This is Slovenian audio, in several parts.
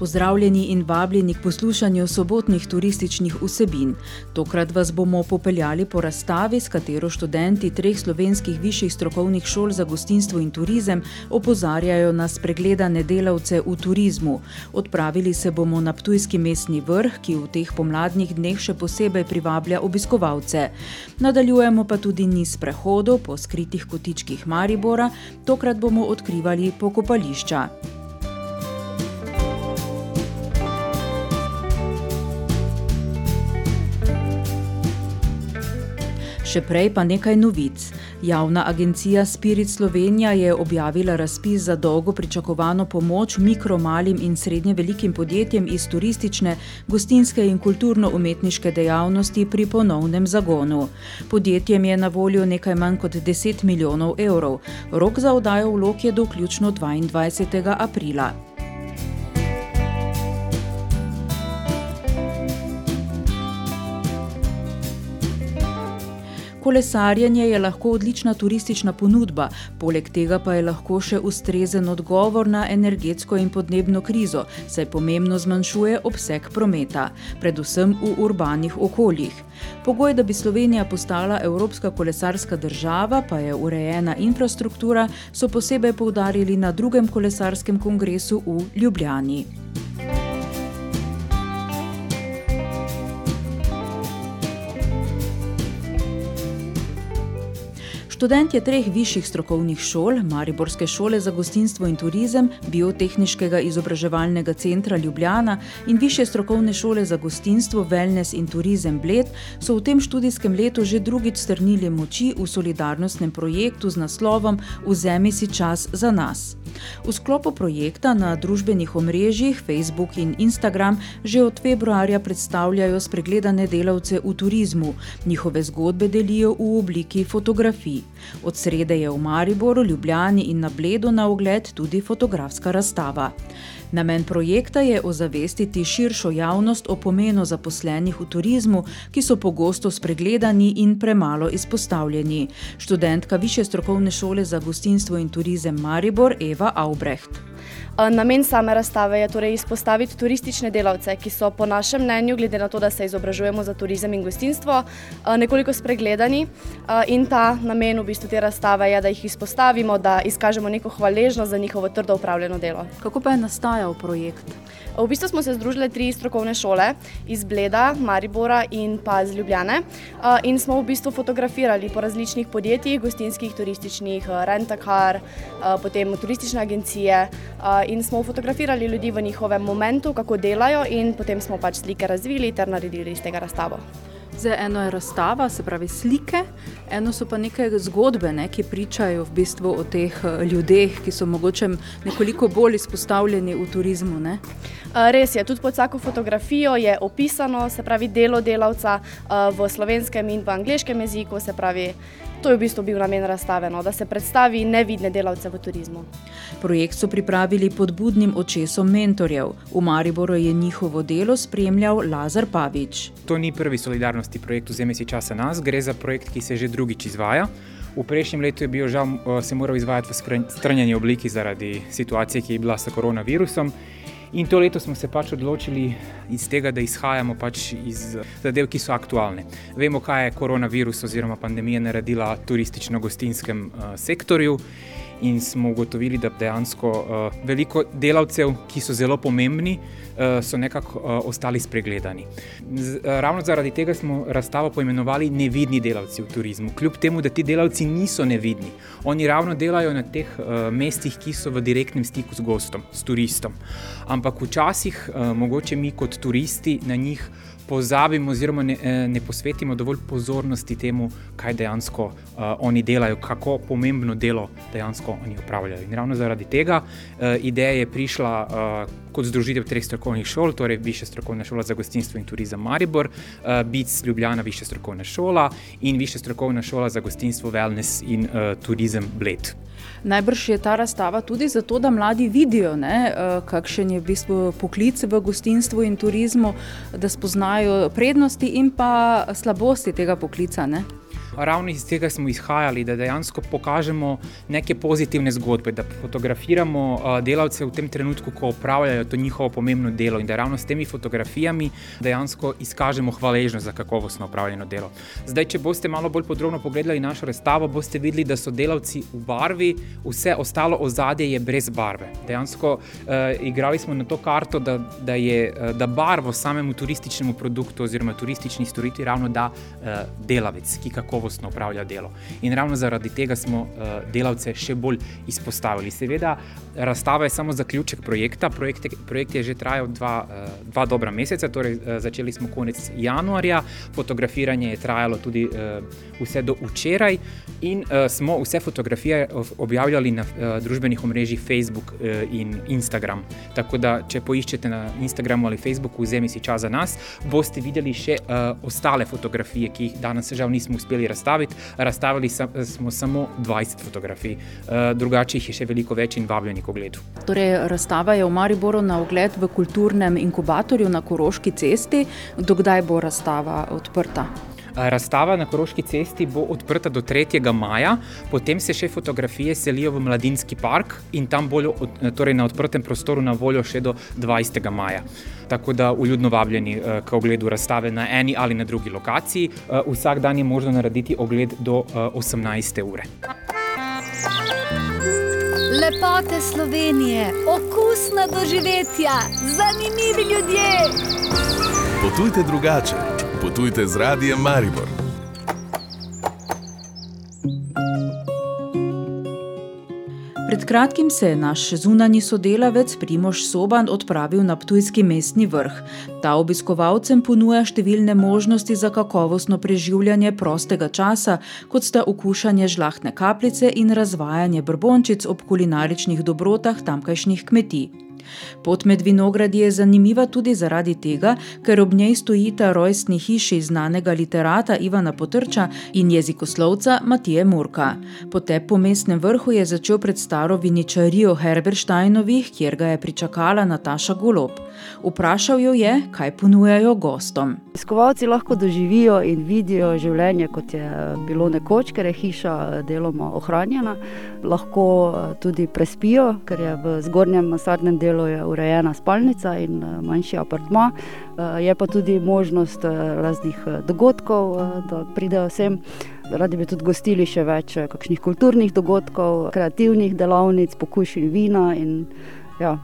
Pozdravljeni in vabljeni k poslušanju sobotnih turističnih vsebin. Tokrat vas bomo popeljali po razstavi, s katero študenti treh slovenskih višjih strokovnih šol za gostinstvo in turizem opozarjajo na spregledane delavce v turizmu. Odpravili se bomo na Ptujski mestni vrh, ki v teh pomladnih dneh še posebej privablja obiskovalce. Nadaljujemo pa tudi niz prehodov po skritih kotičkih Maribora, tokrat bomo odkrivali pokopališča. Še prej pa nekaj novic. Javna agencija Spirit Slovenija je objavila razpis za dolgo pričakovano pomoč mikro, malim in srednje velikim podjetjem iz turistične, gostinske in kulturno-umetniške dejavnosti pri ponovnem zagonu. Podjetjem je na voljo nekaj manj kot 10 milijonov evrov. Rok za oddajo vlog je do vključno 22. aprila. Kolesarjenje je lahko odlična turistična ponudba, poleg tega pa je lahko še ustrezen odgovor na energetsko in podnebno krizo, saj pomembno zmanjšuje obseg prometa, predvsem v urbanih okoljih. Pogoj, da bi Slovenija postala evropska kolesarska država, pa je urejena infrastruktura, so posebej poudarili na drugem kolesarskem kongresu v Ljubljani. Študentje treh višjih strokovnih šol, Mariborske šole za gostinstvo in turizem, Biotehničnega izobraževalnega centra Ljubljana in Višje strokovne šole za gostinstvo, wellness in turizem Bled, so v tem študijskem letu že drugič strnili moči v solidarnostnem projektu z naslovom Vzemi si čas za nas. V sklopu projekta na družbenih omrežjih Facebook in Instagram že od februarja predstavljajo spregledane delavce v turizmu, njihove zgodbe delijo v obliki fotografij. Od srede je v Mariboru, Ljubljani in na Bledu na ogled tudi fotografska razstava. Namen projekta je ozavestiti širšo javnost o pomenu zaposlenih v turizmu, ki so pogosto spregledani in premalo izpostavljeni. Študentka Više strokovne šole za gostinstvo in turizem Maribor Eva Aubrecht. Namen same razstave je torej izpostaviti turistične delavce, ki so po našem mnenju, glede na to, da se izobražujemo za turizem in gostinstvo, nekoliko spregledani. In ta namen v bistvu te razstave je, da jih izpostavimo, da izkažemo neko hvaležnost za njihovo trdo upravljeno delo. Kako pa je nastajal projekt? V bistvu smo se združili tri strokovne šole iz Bleda, Maribora in pa iz Ljubljane in smo v bistvu fotografirali po različnih podjetjih, gostinskih, turističnih, rentakar, potem turistične agencije in smo fotografirali ljudi v njihovem momentu, kako delajo in potem smo pač slike razvili ter naredili iz tega razstavo. Zdaj, eno je razstava, se pravi slike, eno so pa neke zgodbe, ne, ki pričajo v bistvu o teh ljudeh, ki so mogoče nekoliko bolj izpostavljeni v turizmu. Ne. Res je, tudi pod vsako fotografijo je opisano, se pravi delo delavca v slovenskem in v angliškem jeziku, se pravi, to je v bistvu bil namen razstave, no, da se predstavi nevidne delavce v turizmu. Projekt so pripravili pod budnim očesom mentorjev. V Mariboru je njihovo delo spremljal Lazar Pavič. To ni prvi solidarnosti projekt Vzemi si časa nas, gre za projekt, ki se že drugič izvaja. V prejšnjem letu je bil žal se moral izvajati v strnjeni obliki zaradi situacije, ki je bila s koronavirusom. In to leto smo se pač odločili iz tega, da izhajamo pač iz zadev, ki so aktualne. Vemo, kaj je koronavirus oziroma pandemija naredila turistično-gostinskem uh, sektorju. In smo ugotovili, da dejansko veliko delavcev, ki so zelo pomembni, so nekako ostali spregledani. Ravno zaradi tega smo razstavo poimenovali Nevidni delavci v turizmu. Kljub temu, da ti delavci niso nevidni, oni ravno delajo na teh mestih, ki so v direktnem stiku z gostom, s turistom. Ampak včasih, mogoče mi kot turisti na njih pozabimo, oziroma ne, eh, ne posvetimo dovolj pozornosti temu, kaj dejansko uh, oni delajo, kako pomembno delo dejansko oni upravljajo. In ravno zaradi tega uh, ideja je prišla uh, kot združitev treh strokovnih šol, torej Višja strokovna šola za gostinstvo in turizem Maribor, uh, BIC Ljubljana, Višja strokovna šola in Višja strokovna šola za gostinstvo, wellness in uh, turizem Bled. Najbrž je ta razstava tudi zato, da mladi vidijo, ne, kakšen je v bistvu poklic v gostinstvu in turizmu, da spoznajo prednosti in pa slabosti tega poklica. Ne ravno iz tega smo izhajali, da dejansko pokažemo neke pozitivne zgodbe, da fotografiramo uh, delavce v tem trenutku, ko opravljajo to njihovo pomembno delo in da ravno s temi fotografijami dejansko izkažemo hvaležnost za kakovostno opravljeno delo. Zdaj, če boste malo bolj podrobno pogledali našo razstavo, boste videli, da so delavci v barvi, vse ostalo ozadje je brez barve. Dejansko uh, igrali smo na to karto, da, da je uh, da barvo samemu turističnemu produktu oziroma turistični storitvi ravno da uh, delavec, ki kakovostno kakovostno upravlja delo. In ravno zaradi tega smo uh, delavce še bolj izpostavili. Seveda, razstava je samo zaključek projekta. Projekt, projekt je že trajal dva, uh, dva dobra meseca, torej uh, začeli smo konec januarja, fotografiranje je trajalo tudi uh, vse do včeraj, in uh, smo vse fotografije objavljali na uh, družbenih omrežjih Facebook uh, in Instagram. Tako da, če poiščete na Instagramu ali Facebooku, vzemi si čas za nas, boste videli še uh, ostale fotografije, ki jih danes žal nismo uspeli razstaviti. Razstavili smo samo 20 fotografij, eh, drugače jih je še veliko več in vabljeni k ogledu. Torej, razstava je v Mariboru na ogled v kulturnem inkubatorju na Koroški cesti. Dokdaj bo razstava odprta? Razstava na Koroški cesti bo odprta do 3. maja, potem se še fotografije selijo v Mladinski park in tam bodo torej na odprtem prostoru na voljo še do 20. maja. Tako da uljudno vabljeni eh, k ogledu razstave na eni ali na drugi lokaciji. Eh, vsak dan je možno narediti ogled do 18. Eh, ure. Lepote Slovenije, okusna doživetja, zanimivi ljudje. Potujte drugače. Potujte z radijem Maribor. Kratkim se je naš zunani sodelavec Primoš Soban odpravil na Ptujski mestni vrh. Ta obiskovalcem ponuja številne možnosti za kakovostno preživljanje prostega časa, kot sta okušanje žlahtne kapljice in razvajanje brbončic ob kulinaričnih dobrotah tamkajšnjih kmetij. Pot med vinogradi je zanimiva tudi zaradi tega, ker ob njej stojita rojstni hiši znanega literata Ivana Potrča in jezikoslovca Matije Murka. Potep po mestnem vrhu je začel pred staro viničarijo Herbersteinovih, kjer ga je pričakala Nataša Golob. Vprašal jo je, kaj ponujajo gostom. Skovalci lahko doživijo in vidijo življenje, kot je bilo nekoč, ker je hiša deloma ohranjena. Lahko tudi prespijo, ker je v zgornjem masadnem delu delu je urejena spalnica in eh, manjši apartma. Eh, je pa tudi možnost eh, raznih dogodkov, da pridejo sem. Radi bi tudi gostili še več kakšnih kulturnih dogodkov, kreativnih delavnic, pokušin vina. In, ja.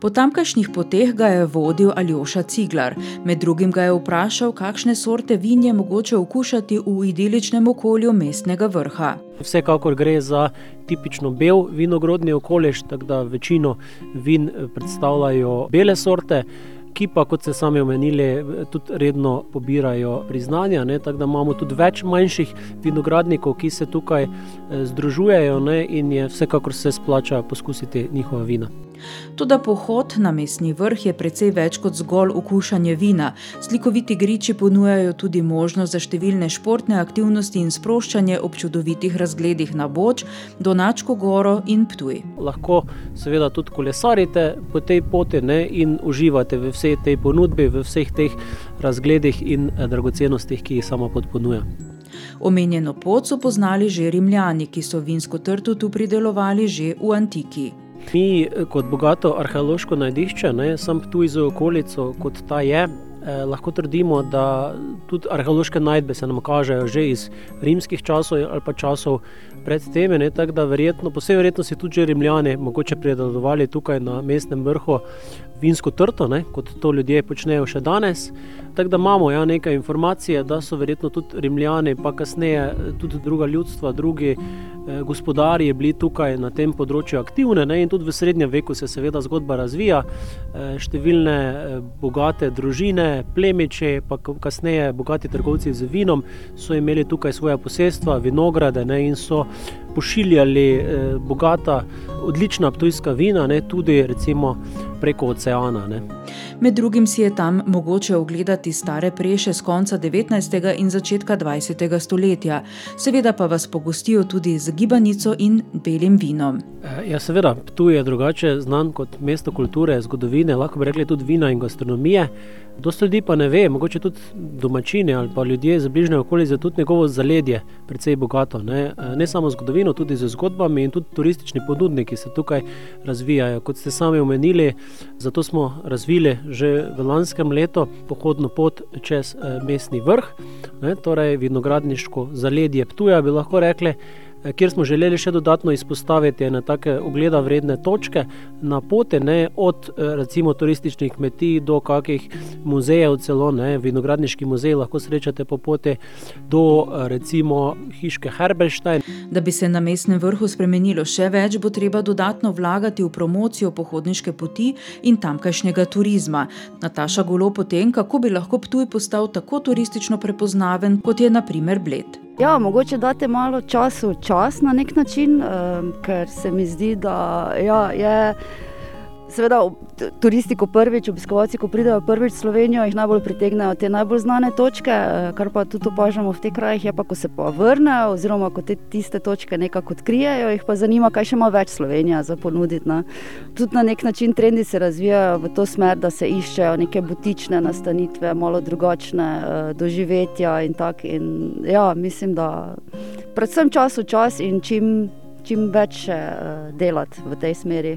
Po tamkajšnjih poteh ga je vodil Aljoša Ciglar. Med drugim ga je vprašal, kakšne sorte vin je mogoče okušati v idiličnem okolju mestnega vrha. Vsekakor gre za tipično bel vinogrodni okolje, tako da večino vin eh, predstavljajo bele sorte. Ki pa, kot ste sami omenili, tudi redno pobirajo priznanja. Ne, tako da imamo tudi več manjših vinogradnikov, ki se tukaj eh, združujejo ne, in je vsekakor se splača poskusiti njihova vina. Toda pohod na mestni vrh je precej več kot zgolj okušanje vina. Slikoviti griči ponujajo tudi možnost za številne športne aktivnosti in sproščanje ob čudovitih razgledih na Boč, Donačko goro in Ptuj. Lahko seveda tudi kolesarite po tej poti ne, in uživate v vsej tej ponudbi, v vseh teh razgledih in eh, dragocenostih, ki jih sama podponuja. Omenjeno pot so poznali že rimljani, ki so vinsko trto tu pridelovali že v antiki. Mi, kot bogato arheološko najdišče, ne, sem tu iz okolico, kot ta je, eh, lahko trdimo, da tudi arheološke najdbe se nam kažejo že iz rimskih časov ali pa časov pred temi. Tako da verjetno, po vsej verjetnosti tudi Rimljani mogoče predelovali tukaj na mestnem vrhu vinsko trto, ne, kot to ljudje počnejo še danes. Tako da imamo ja, nekaj informacije, da so verjetno tudi Rimljani, pa kasneje tudi druga ljudstva, drugi eh, gospodarji bili tukaj na tem področju aktivni. Ne, in tudi v srednjem veku se seveda zgodba razvija. Eh, številne eh, bogate družine, plemiče, pa kasneje bogati trgovci z vinom so imeli tukaj svoje posestva, vinograde ne, in so pošiljali eh, bogata, odlična ptujska vina, ne, tudi recimo preko oceana. Ne. Med drugim si je tam mogoče ogledati stare preše z konca 19. in začetka 20. stoletja, seveda pa vas pogostijo tudi z gibanico in belim vinom. Eh, ja, seveda, tu je drugače znan kot mesto kulture, zgodovine, lahko bi rekli tudi vina in gastronomije. Dosta ljudi pa ne ve, mogoče tudi domačini ali pa ljudje iz bližnje zato tudi njegovo zaledje precej bogato. Ne? Eh, ne samo zgodovino, tudi z zgodbami in tudi turistični ponudniki se tukaj razvijajo. Kot ste sami omenili, zato smo razvili že v lanskem letu pohodno pot čez eh, mestni vrh, ne? torej vinogradniško zaledje Ptuja, bi lahko rekli. Eh, kjer smo želeli še dodatno izpostaviti ene take ogleda vredne točke na poti, ne, od eh, recimo turističnih kmetij do kakih muzejev, celo ne, vinogradniški muzej lahko srečate po poti do eh, recimo hiške Herbelstein. Da bi se na mestnem vrhu spremenilo še več, bo treba dodatno vlagati v promocijo pohodniške poti in tamkajšnjega turizma. Nataša Golo potem, kako bi lahko Ptuj postal tako turistično prepoznaven, kot je naprimer Bled. Ja, mogoče date malo času čas na nek način, uh, ker se mi zdi, da ja, je. Seveda, turisti, ko prvič, obiskovalci, ko pridejo prvič v Slovenijo, jih najbolj pritegnejo te najbolj znane točke, eh, kar pa tudi opažamo v teh krajih, je pa, ko se pa vrnejo, oziroma ko te tiste točke nekako odkrijejo, jih pa zanima, kaj še ima več Slovenija za ponuditi. Ne. Tudi na nek način trendi se razvijajo v to smer, da se iščejo neke butične nastanitve, malo drugačne uh, doživetja in tako. Ja, mislim, da predvsem čas v čas in čim čim več uh, delati v tej smeri.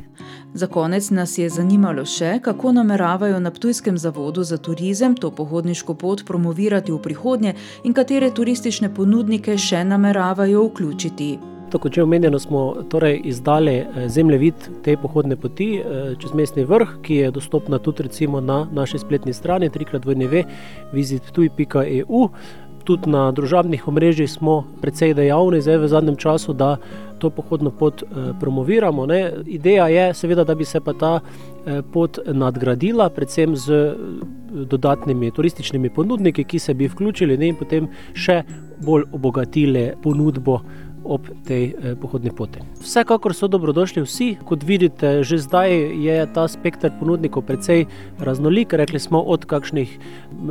Za konec nas je zanimalo še, kako nameravajo na Ptujskem zavodu za turizem to pohodniško pot promovirati v prihodnje in katere turistične ponudnike še nameravajo vključiti. Tako kot omenjeno, smo torej izdali eh, zemljevid te pohodne poti eh, čez mestni vrh, ki je dostopna tudi na naši spletni strani, trikrat vojneve, vizittuj.eu tudi na družabnih omrežjih smo precej dejavni, zdaj v zadnjem času, da to pohodno pot eh, promoviramo. Ne. Ideja je, seveda, da bi se pa ta eh, pot nadgradila, predvsem z eh, dodatnimi turističnimi ponudniki, ki se bi vključili ne, in potem še bolj obogatili ponudbo ob tej eh, pohodni poti. Vsekakor so dobrodošli vsi, kot vidite, že zdaj je ta spektr ponudnikov precej raznolik. Rekli smo od kakšnih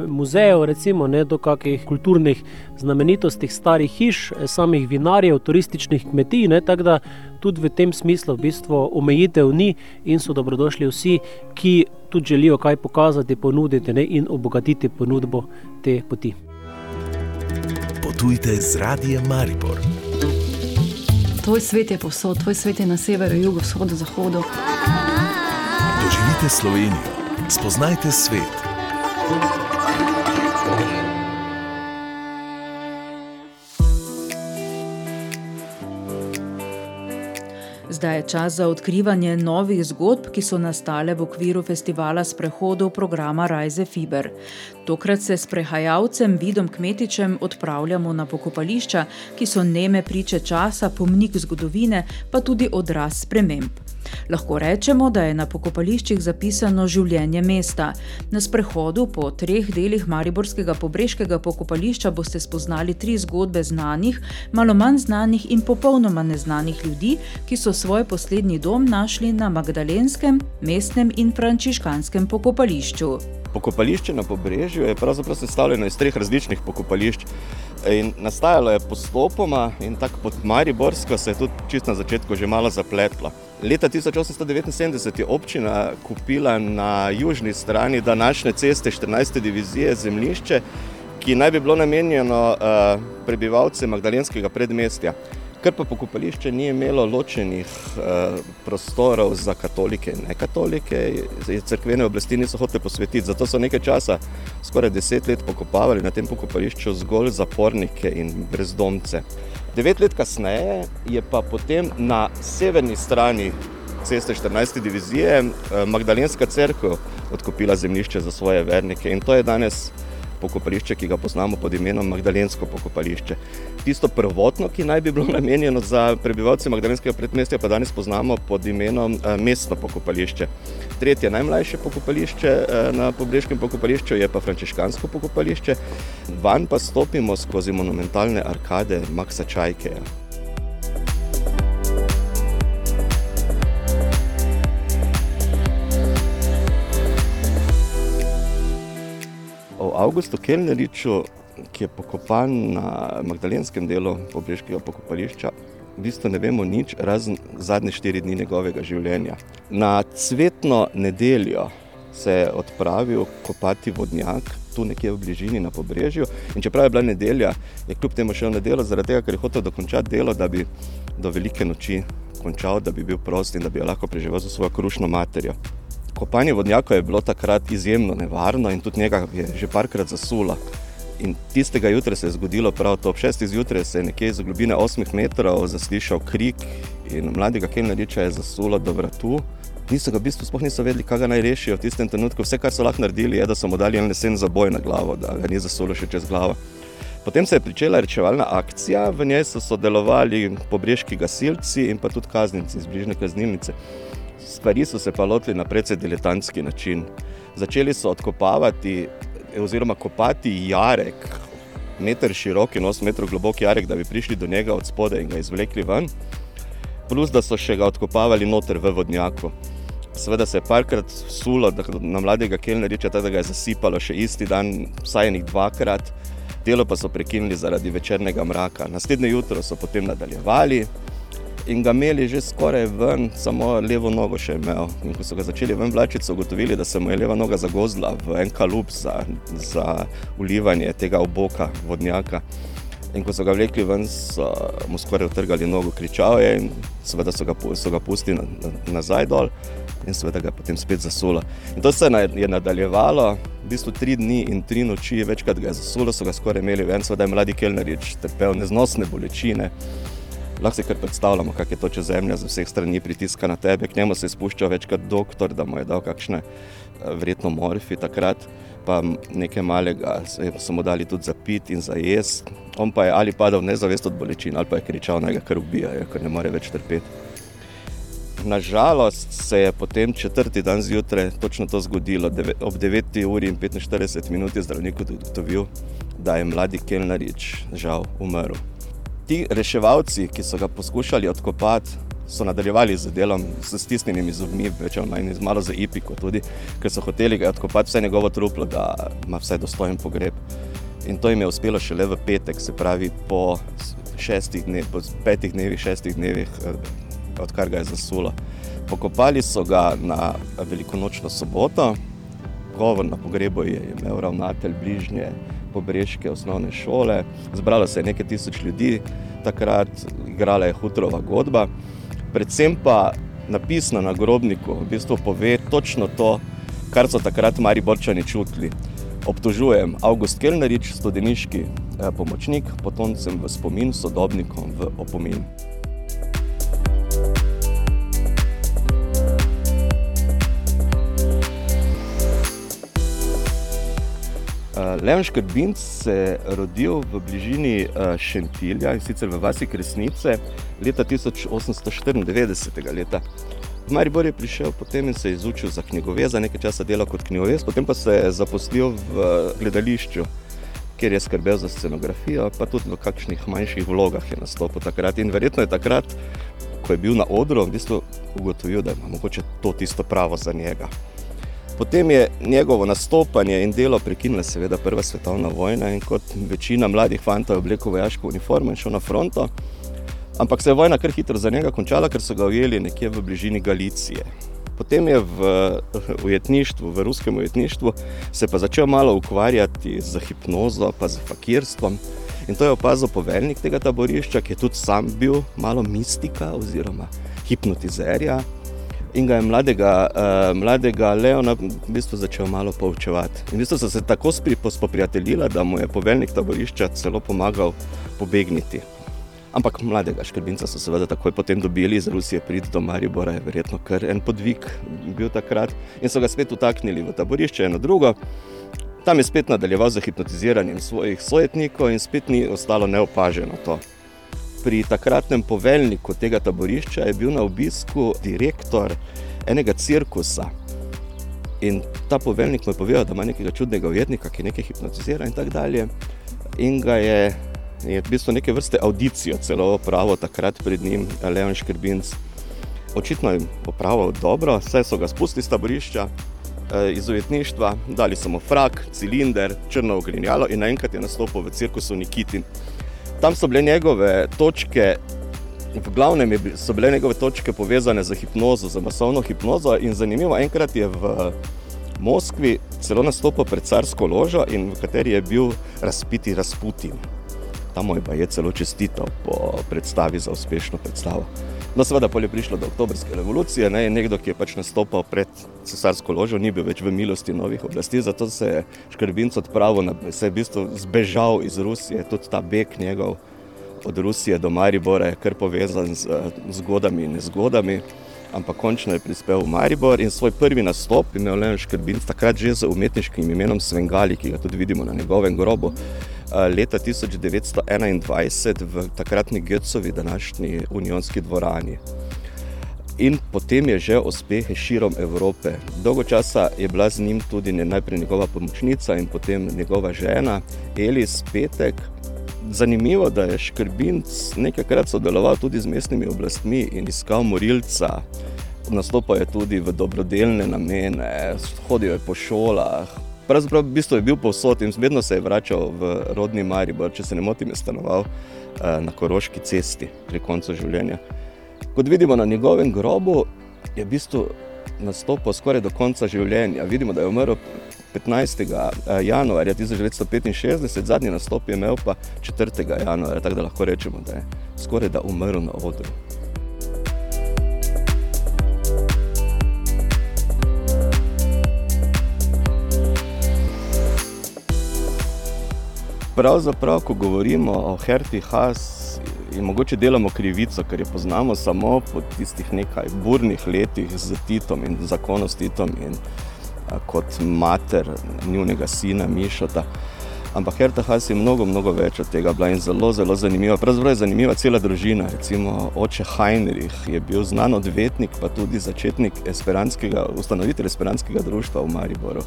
muzejev, recimo, ne, do kakih kulturnih znamenitosti, starih hiš, eh, samih vinarjev, turističnih kmetij. Ne, tako da tudi v tem smislu v bistvu omejitev ni in so dobrodošli vsi, ki tudi želijo kaj pokazati, ponuditi ne, in obogatiti ponudbo te poti. Potujte z radijem Maribor. Tvoj svet je povsod, tvoj svet je na severu, jugu, vzhodu, zahodu. Doživite Slovenijo, spoznajte svet. Zdaj je čas za odkrivanje novih zgodb, ki so nastale v okviru festivala sprehodov programa Rise Fiber. Tokrat se s prehajalcem Vidom Kmetičem odpravljamo na pokopališča, ki so neme priče časa, pomnik zgodovine, pa tudi odraz sprememb. Lahko rečemo, da je na pokopališčih zapisano življenje mesta. Na sprehodu po treh delih Mariborskega pobrežkega pokopališča boste spoznali tri zgodbe znanih, malo manj znanih in popolnoma neznanih ljudi, ki so svoj poslednji dom našli na Magdalenskem, mestnem in frančiškanskem pokopališču. Pokopališče na pobrežju je pravzaprav sestavljeno iz treh različnih pokopališč. In nastajalo je postopoma, in tako pod Mariborsko se je tudi čisto na začetku že malo zapletlo. Leta 1879 je občina kupila na južni strani današnje ceste 14. divizije zemljišče, ki naj bi bilo namenjeno uh, prebivalcem Magdalenskega predmestja. Ker pa pokopališče ni imelo ločenih eh, prostorov za katolike in nekatolike, crkvene oblasti niso hotele posvetiti. Zato so nekaj časa, skoraj deset let, pokopavali na tem pokopališču zgolj zapornike in brezdomce. Devet let kasneje je pa potem na severni strani ceste 14. divizije eh, Magdalenska crkva odkupila zemljišče za svoje vernike in to je danes pokopališče, ki ga poznamo pod imenom Magdalensko pokopališče. Tisto prvotno, ki naj bi bilo namenjeno za prebivalce Magdalenskega predmestja, pa danes poznamo pod imenom eh, mestno pokopališče. Tretje najmlajše pokopališče eh, na Pobrežkem pokopališču je pa frančiškansko pokopališče, van pa stopimo skozi monumentalne arkade Maksa Čajkeja. O Augustu Kellneriču, ki je pokopan na Magdalenskem delu Pobrežkega pokopališča, v bistvu ne vemo nič, razen zadnje štiri dni njegovega življenja. Na cvetno nedeljo se je odpravil kopati vodnjak, tu nekje v bližini na pobrežju. In čeprav je bila nedelja, je kljub temu šel na delo, zaradi tega, ker je hotel dokončati delo, da bi do velike noči končal, da bi bil prost in da bi lahko preživel za svojo krušno materijo. Kopanje vodnjaka je bilo takrat izjemno nevarno in tudi njega je že parkrat zasulo. In tistega jutra se je zgodilo prav to. Ob šestih zjutraj se je nekje iz globine 8 metrov zaslišal krik in mladega Kelneriča je zasulo do vratu. Niso ga v bistvu sploh niso vedeli, kaj naj rešijo v tistem trenutku. Vse, kar so lahko naredili, je, da so mu dali en lesen zaboj na glavo, da ga ni zasulo še čez glavo. Potem se je začela rečevalna akcija, v njej so sodelovali pobrežki gasilci in pa tudi kaznici iz bližnje kaznilnice. Stvari so se pa lotili na precej diletantski način. Začeli so odkopavati oziroma kopati jarek, meter širok in 8 metrov globok jarek, da bi prišli do njega od spode in ga izvlekli ven. Plus, da so še ga odkopavali noter v vodnjaku. Seveda se je parkrat sulo na mladega Kelneriča, da ga je zasipalo še isti dan, vsaj enih dvakrat. Delo pa so prekinili zaradi večernega mraka. Naslednje jutro so potem nadaljevali in ga imeli že skoraj ven, samo levo nogo še imel. In ko so ga začeli ven vlačiti, so ugotovili, da se mu je leva noga zagozla v en kalup za, za ulivanje tega oboka vodnjaka. In ko so ga vlekli ven, so mu skoraj utrgali nogo, kričal je in seveda so ga, so ga pustili na, na, nazaj dol in seveda ga potem spet zasulo. In to se je nadaljevalo, v bistvu tri dni in tri noči, večkrat ga je zasulo, so ga skoraj imeli ven, seveda je mladi Kelnerič trpel neznosne bolečine. Lahko si kar predstavljamo, kako je to, če zemlja z vseh strani pritiska na tebe. K njemu se je spuščal večkrat doktor, da mu je dal kakšne vredno morfi takrat, pa nekaj malega so mu dali tudi za pit in za jesti. On pa je ali padal nezavest od bolečin, ali pa je kričal, naj ga kar ubijajo, ker ne more več trpeti. Nažalost se je potem četrti dan zjutraj točno to zgodilo. Ob 9. uri in 45 minut je zdravnik ugotovil, da je mladi Kelnarič žal umrl. Ti reševalci, ki so ga poskušali odkopati, so nadaljevali z delom s stisnjenimi zobmi, več ali manj malo za ipiko tudi, ker so hoteli ga odkopati vse njegovo truplo, da ima vse dostojen pogreb. In to jim je uspelo šele v petek, se pravi po šestih dneh, po petih dnevih, šestih dnevih, odkar ga je zasulo. Pokopali so ga na velikonočno soboto, govor na pogrebu je imel ravnatelj bližnje pobrežke osnovne šole, zbralo se je nekaj tisoč ljudi, takrat igrala je Hutrova godba, predvsem pa napis na nagrobniku v bistvu pove točno to, kar so takrat Mariborčani čutili. Obtožujem August Kelnerič, studeniški pomočnik, potomcem v spomin, sodobnikom v opomin. Leon Škrbinc se je rodil v bližini Šentilja in sicer v vasi Kresnice leta 1894. Leta. V Maribor je prišel potem in se je izučil za knjigoveza, nekaj časa delal kot knjigovez, potem pa se je zaposlil v gledališču, kjer je skrbel za scenografijo, pa tudi v kakšnih manjših vlogah je nastopil takrat. In verjetno je takrat, ko je bil na odru, v bistvu ugotovil, da je mogoče to tisto pravo za njega. Potem je njegovo nastopanje in delo prekinila seveda prva svetovna vojna in kot večina mladih fantov je oblekel vojaško uniformo in šel na fronto. Ampak se je vojna kar hitro za njega končala, ker so ga ujeli nekje v bližini Galicije. Potem je v ujetništvu, v ruskem ujetništvu, se pa začel malo ukvarjati z hipnozo, pa z fakirstvom In to je opazil poveljnik tega taborišča, ki je tudi sam bil malo mistika oziroma hipnotizerja. In ga je mladega, uh, mladega Leona v bistvu začel malo poučevati. In v bistvu so se tako spoprijateljila, da mu je poveljnik taborišča celo pomagal pobegniti. Ampak mladega škrbinca so seveda takoj potem dobili iz Rusije, prid do Maribora, je verjetno kar en podvig bil takrat. In so ga spet utaknili v taborišče, eno drugo. Tam je spet nadaljeval z hipnotiziranjem svojih sojetnikov in spet ni ostalo neopaženo to. Pri takratnem poveljniku tega taborišča je bil na obisku direktor enega cirkusa. In ta poveljnik mu je povedal, da ima nekega čudnega ujetnika, ki nekaj hipnotizira in tako dalje. In ga je, je v bistvu neke vrste audicijo celo opravil takrat pred njim, Leon Škrbinc. Očitno je opravil dobro, vse so ga spustili z taborišča, iz ujetništva, dali so mu frak, cilinder, črno ogrinjalo in naenkrat je nastopil v cirkusu Nikitin. Tam so bile njegove točke, v glavnem so bile njegove točke povezane z hipnozo, z masovno hipnozo in zanimivo, enkrat je v Moskvi celo nastopil pred carsko ložo in v kateri je bil razpiti Rasputin. Tam mu je pa je celo čestitev po predstavi za uspešno predstavo. No, seveda, pol je prišlo do oktobrske revolucije ne, nekdo, ki je pač nastopal pred cesarsko ložo, ni bil več v milosti novih oblasti, zato se je Škrbinc odpravil, na, se je v bistvu zbežal iz Rusije, tudi ta beg njegov od Rusije do Maribora je kar povezan z zgodami in nezgodami. Ampak končno je prispel v Maribor in svoj prvi nastop imel Leon Škrbinc, takrat že z umetniškim imenom Svengali, ki ga tudi vidimo na njegovem grobu leta 1921 v takratni Götzovi, današnji unionski dvorani. In potem je že uspehe širom Evrope. Dolgo časa je bila z njim tudi najprej njegova pomočnica in potem njegova žena Elis Petek. Zanimivo, da je Škrbinc nekajkrat sodeloval tudi z mestnimi oblastmi in iskal morilca. Nastopal je tudi v dobrodelne namene, hodil je po šolah, Pravzaprav v bistvu je bil povsod in vedno se je vračal v rodni Maribor, če se ne motim, je stanoval na Koroški cesti pri koncu življenja. Kot vidimo na njegovem grobu, je v bistvu nastopil skoraj do konca življenja. Vidimo, da je umrl 15. januarja 1965, zadnji nastop je imel pa 4. januarja, tako da lahko rečemo, da je skoraj da umrl na odru. Pravzaprav, ko govorimo o Herti Haas, je mogoče delamo krivico, ker jo poznamo samo po tistih nekaj burnih letih z Titom in zakonom s Titom in a, kot mater njunega sina Mišota. Ampak Herta Haas je mnogo, mnogo več od tega bila in zelo, zelo zanimiva. Pravzaprav je zanimiva cela družina. Recimo oče Heinrich je bil znan odvetnik, pa tudi začetnik esperanskega, ustanovitelj esperanskega društva v Mariboru.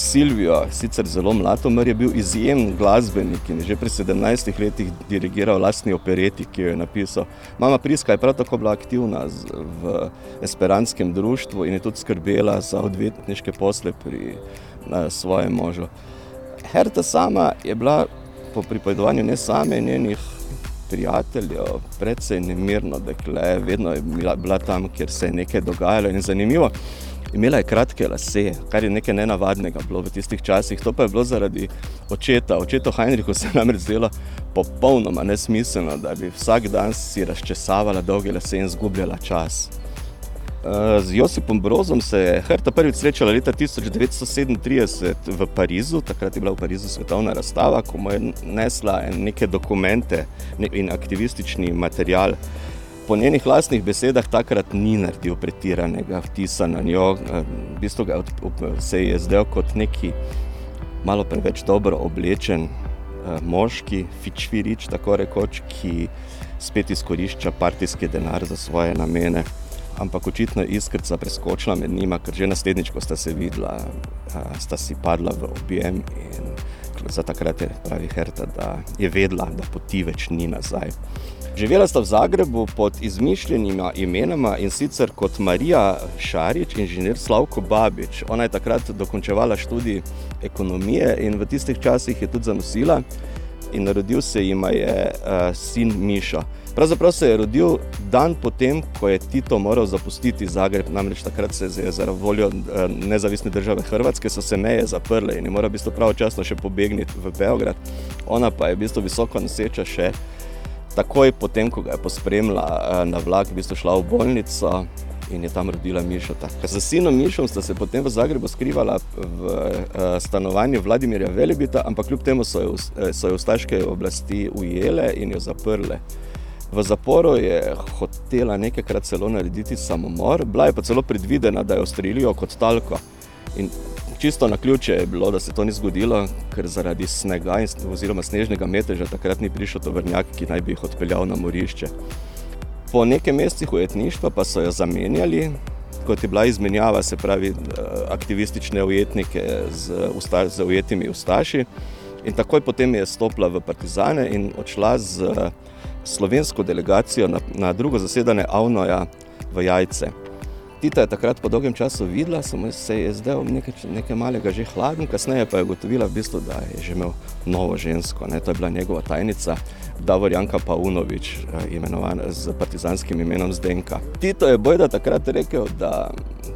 Silvijo, sicer zelo mlad, umr je bil izjemen glasbenik in že pri 17 letih dirigiral lastni opereti, ki jo je napisal. Mama Priska je prav tako bila aktivna v esperanskem društvu in je tudi skrbela za odvetniške posle pri svojem možu. Herta sama je bila po pripovedovanju ne same njenih prijateljev, predvsej nemirno dekle, vedno je bila, bila tam, kjer se je nekaj dogajalo in zanimivo. Imela je kratke lase, kar je nekaj nenavadnega bilo v tistih časih. To pa je bilo zaradi očeta. Očetu Heinrichu se je namreč zdelo popolnoma nesmiselno, da bi vsak dan si razčesavala dolge lase in zgubljala čas. Z Josipom Brozom se je Herta prvič srečala leta 1937 v Parizu, takrat je bila v Parizu svetovna razstava, ko mu je nesla neke dokumente in aktivistični material po njenih lastnih besedah takrat ni naredil pretiranega vtisa na njo. V bistvu ga se je zdel kot neki malo preveč dobro oblečen moški, fičvirič, tako rekoč, ki spet izkorišča partijski denar za svoje namene. Ampak očitno je iskrica preskočila med njima, ker že naslednjič, ko sta se videla, sta si padla v objem in za takrat je pravi Herta, da je vedela, da poti več ni nazaj. Živela sta v Zagrebu pod izmišljenima imenama in sicer kot Marija Šarič in inženir Slavko Babič. Ona je takrat dokončevala študij ekonomije in v tistih časih je tudi zanosila in rodil se jim je uh, sin Mišo. Pravzaprav se je rodil dan potem, ko je Tito moral zapustiti Zagreb, namreč takrat se je zaradi voljo uh, nezavisne države Hrvatske so se meje zaprle in je moral v bistvu pravočasno še pobegniti v Beograd. Ona pa je v bistvu visoko noseča še takoj potem, ko ga je pospremila uh, na vlak, v bistvu šla v bolnico in je tam rodila Mišota. Z sinom Mišom sta se potem v Zagrebu skrivala v uh, stanovanju Vladimirja Velebita, ampak kljub temu so jo, so jo ustaške oblasti ujele in jo zaprle. V zaporu je hotela nekajkrat celo narediti samomor, bila je pa celo predvidena, da jo strelijo kot talko. In čisto na ključe je bilo, da se to ni zgodilo, ker zaradi snega oziroma snežnega meteža takrat ni prišel tovrnjak, ki naj bi jih odpeljal na morišče. Po nekaj mesecih ujetništva pa so jo zamenjali, kot je bila izmenjava, se pravi, eh, aktivistične ujetnike z, usta, z ujetimi ustaši. In takoj potem je stopila v Partizane in odšla z slovensko delegacijo na, na drugo zasedanje Avnoja v Jajce. Tita je takrat po dolgem času videla, samo se je zdel nekaj, nekaj malega že hladen, kasneje pa je ugotovila, v bistvu, da je že imel novo žensko. Ne? To je bila njegova tajnica, Davorjanka Paunovič, eh, imenovana z partizanskim imenom Zdenka. Tito je bojda takrat rekel, da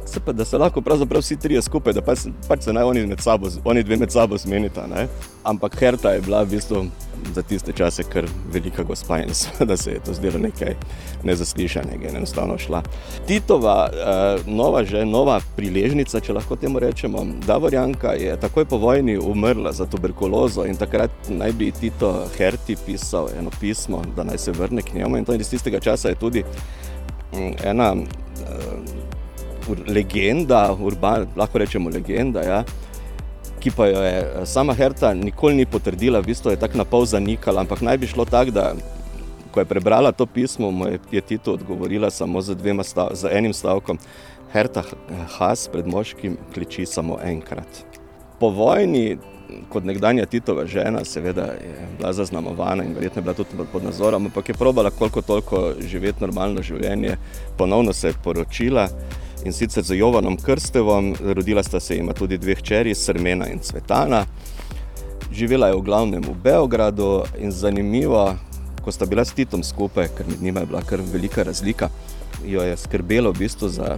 se, pa, da se lahko pravzaprav vsi trije skupaj, da pač, pač se naj oni, med sabo, oni dve med sabo zmenita. Ne? Ampak Herta je bila v bistvu za tiste čase kar velika gospa in da se je to zdelo nekaj nezaslišanega in enostavno šla. Titova uh, nova, že nova priležnica, če lahko temu rečemo, Davorjanka je takoj po vojni umrla za tuberkulozo in takrat naj bi Tito Herti pisal eno pismo, da naj se vrne k njemu in iz tistega časa je tudi um, ena uh, legenda, urban, lahko rečemo legenda, ja, ki pa jo je eh, sama Herta nikoli ni potrdila, v bistvu je tako na pol zanikala, ampak naj bi šlo tako, da ko je prebrala to pismo, mu je Tito odgovorila samo z, stav, z enim stavkom: Herta Has pred moškim kliči samo enkrat. Po vojni, kot nekdanja Titova žena, seveda je bila zaznamovana in verjetno je bila tudi pod nadzorom, ampak je probala koliko toliko živeti normalno življenje, ponovno se je poročila in sicer z Jovanom Krstevom, rodila sta se jima tudi dve hčeri, Srmena in Cvetana. Živela je v glavnem v Beogradu in zanimivo, ko sta bila s Titom skupaj, ker med njima je bila kar velika razlika, jo je skrbelo v bistvu za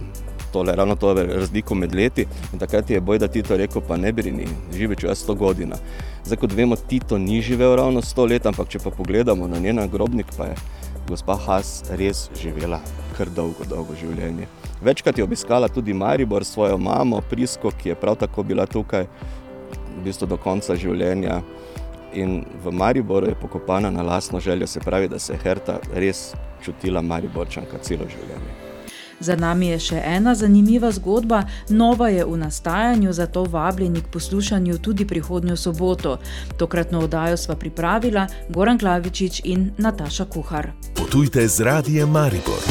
tole, ravno to razliko med leti. In takrat je Bojda Tito rekel, pa ne brini, živeč jaz 100 godina. Zdaj, kot vemo, Tito ni živel ravno 100 let, ampak če pa pogledamo na njen grobnik, pa je gospa Has res živela kar dolgo, dolgo življenje. Večkrat je obiskala tudi Maribor, svojo mamo, Prisko, ki je prav tako bila tukaj v bistvu do konca življenja. In v Mariboru je pokopana na lastno željo, se pravi, da se je Herta res čutila Mariborčanka celo življenje. Za nami je še ena zanimiva zgodba, nova je v nastajanju, zato vabljeni k poslušanju tudi prihodnjo soboto. Tokratno oddajo sva pripravila Goran Klavičič in Nataša Kuhar. Potujte z radijem Maribor.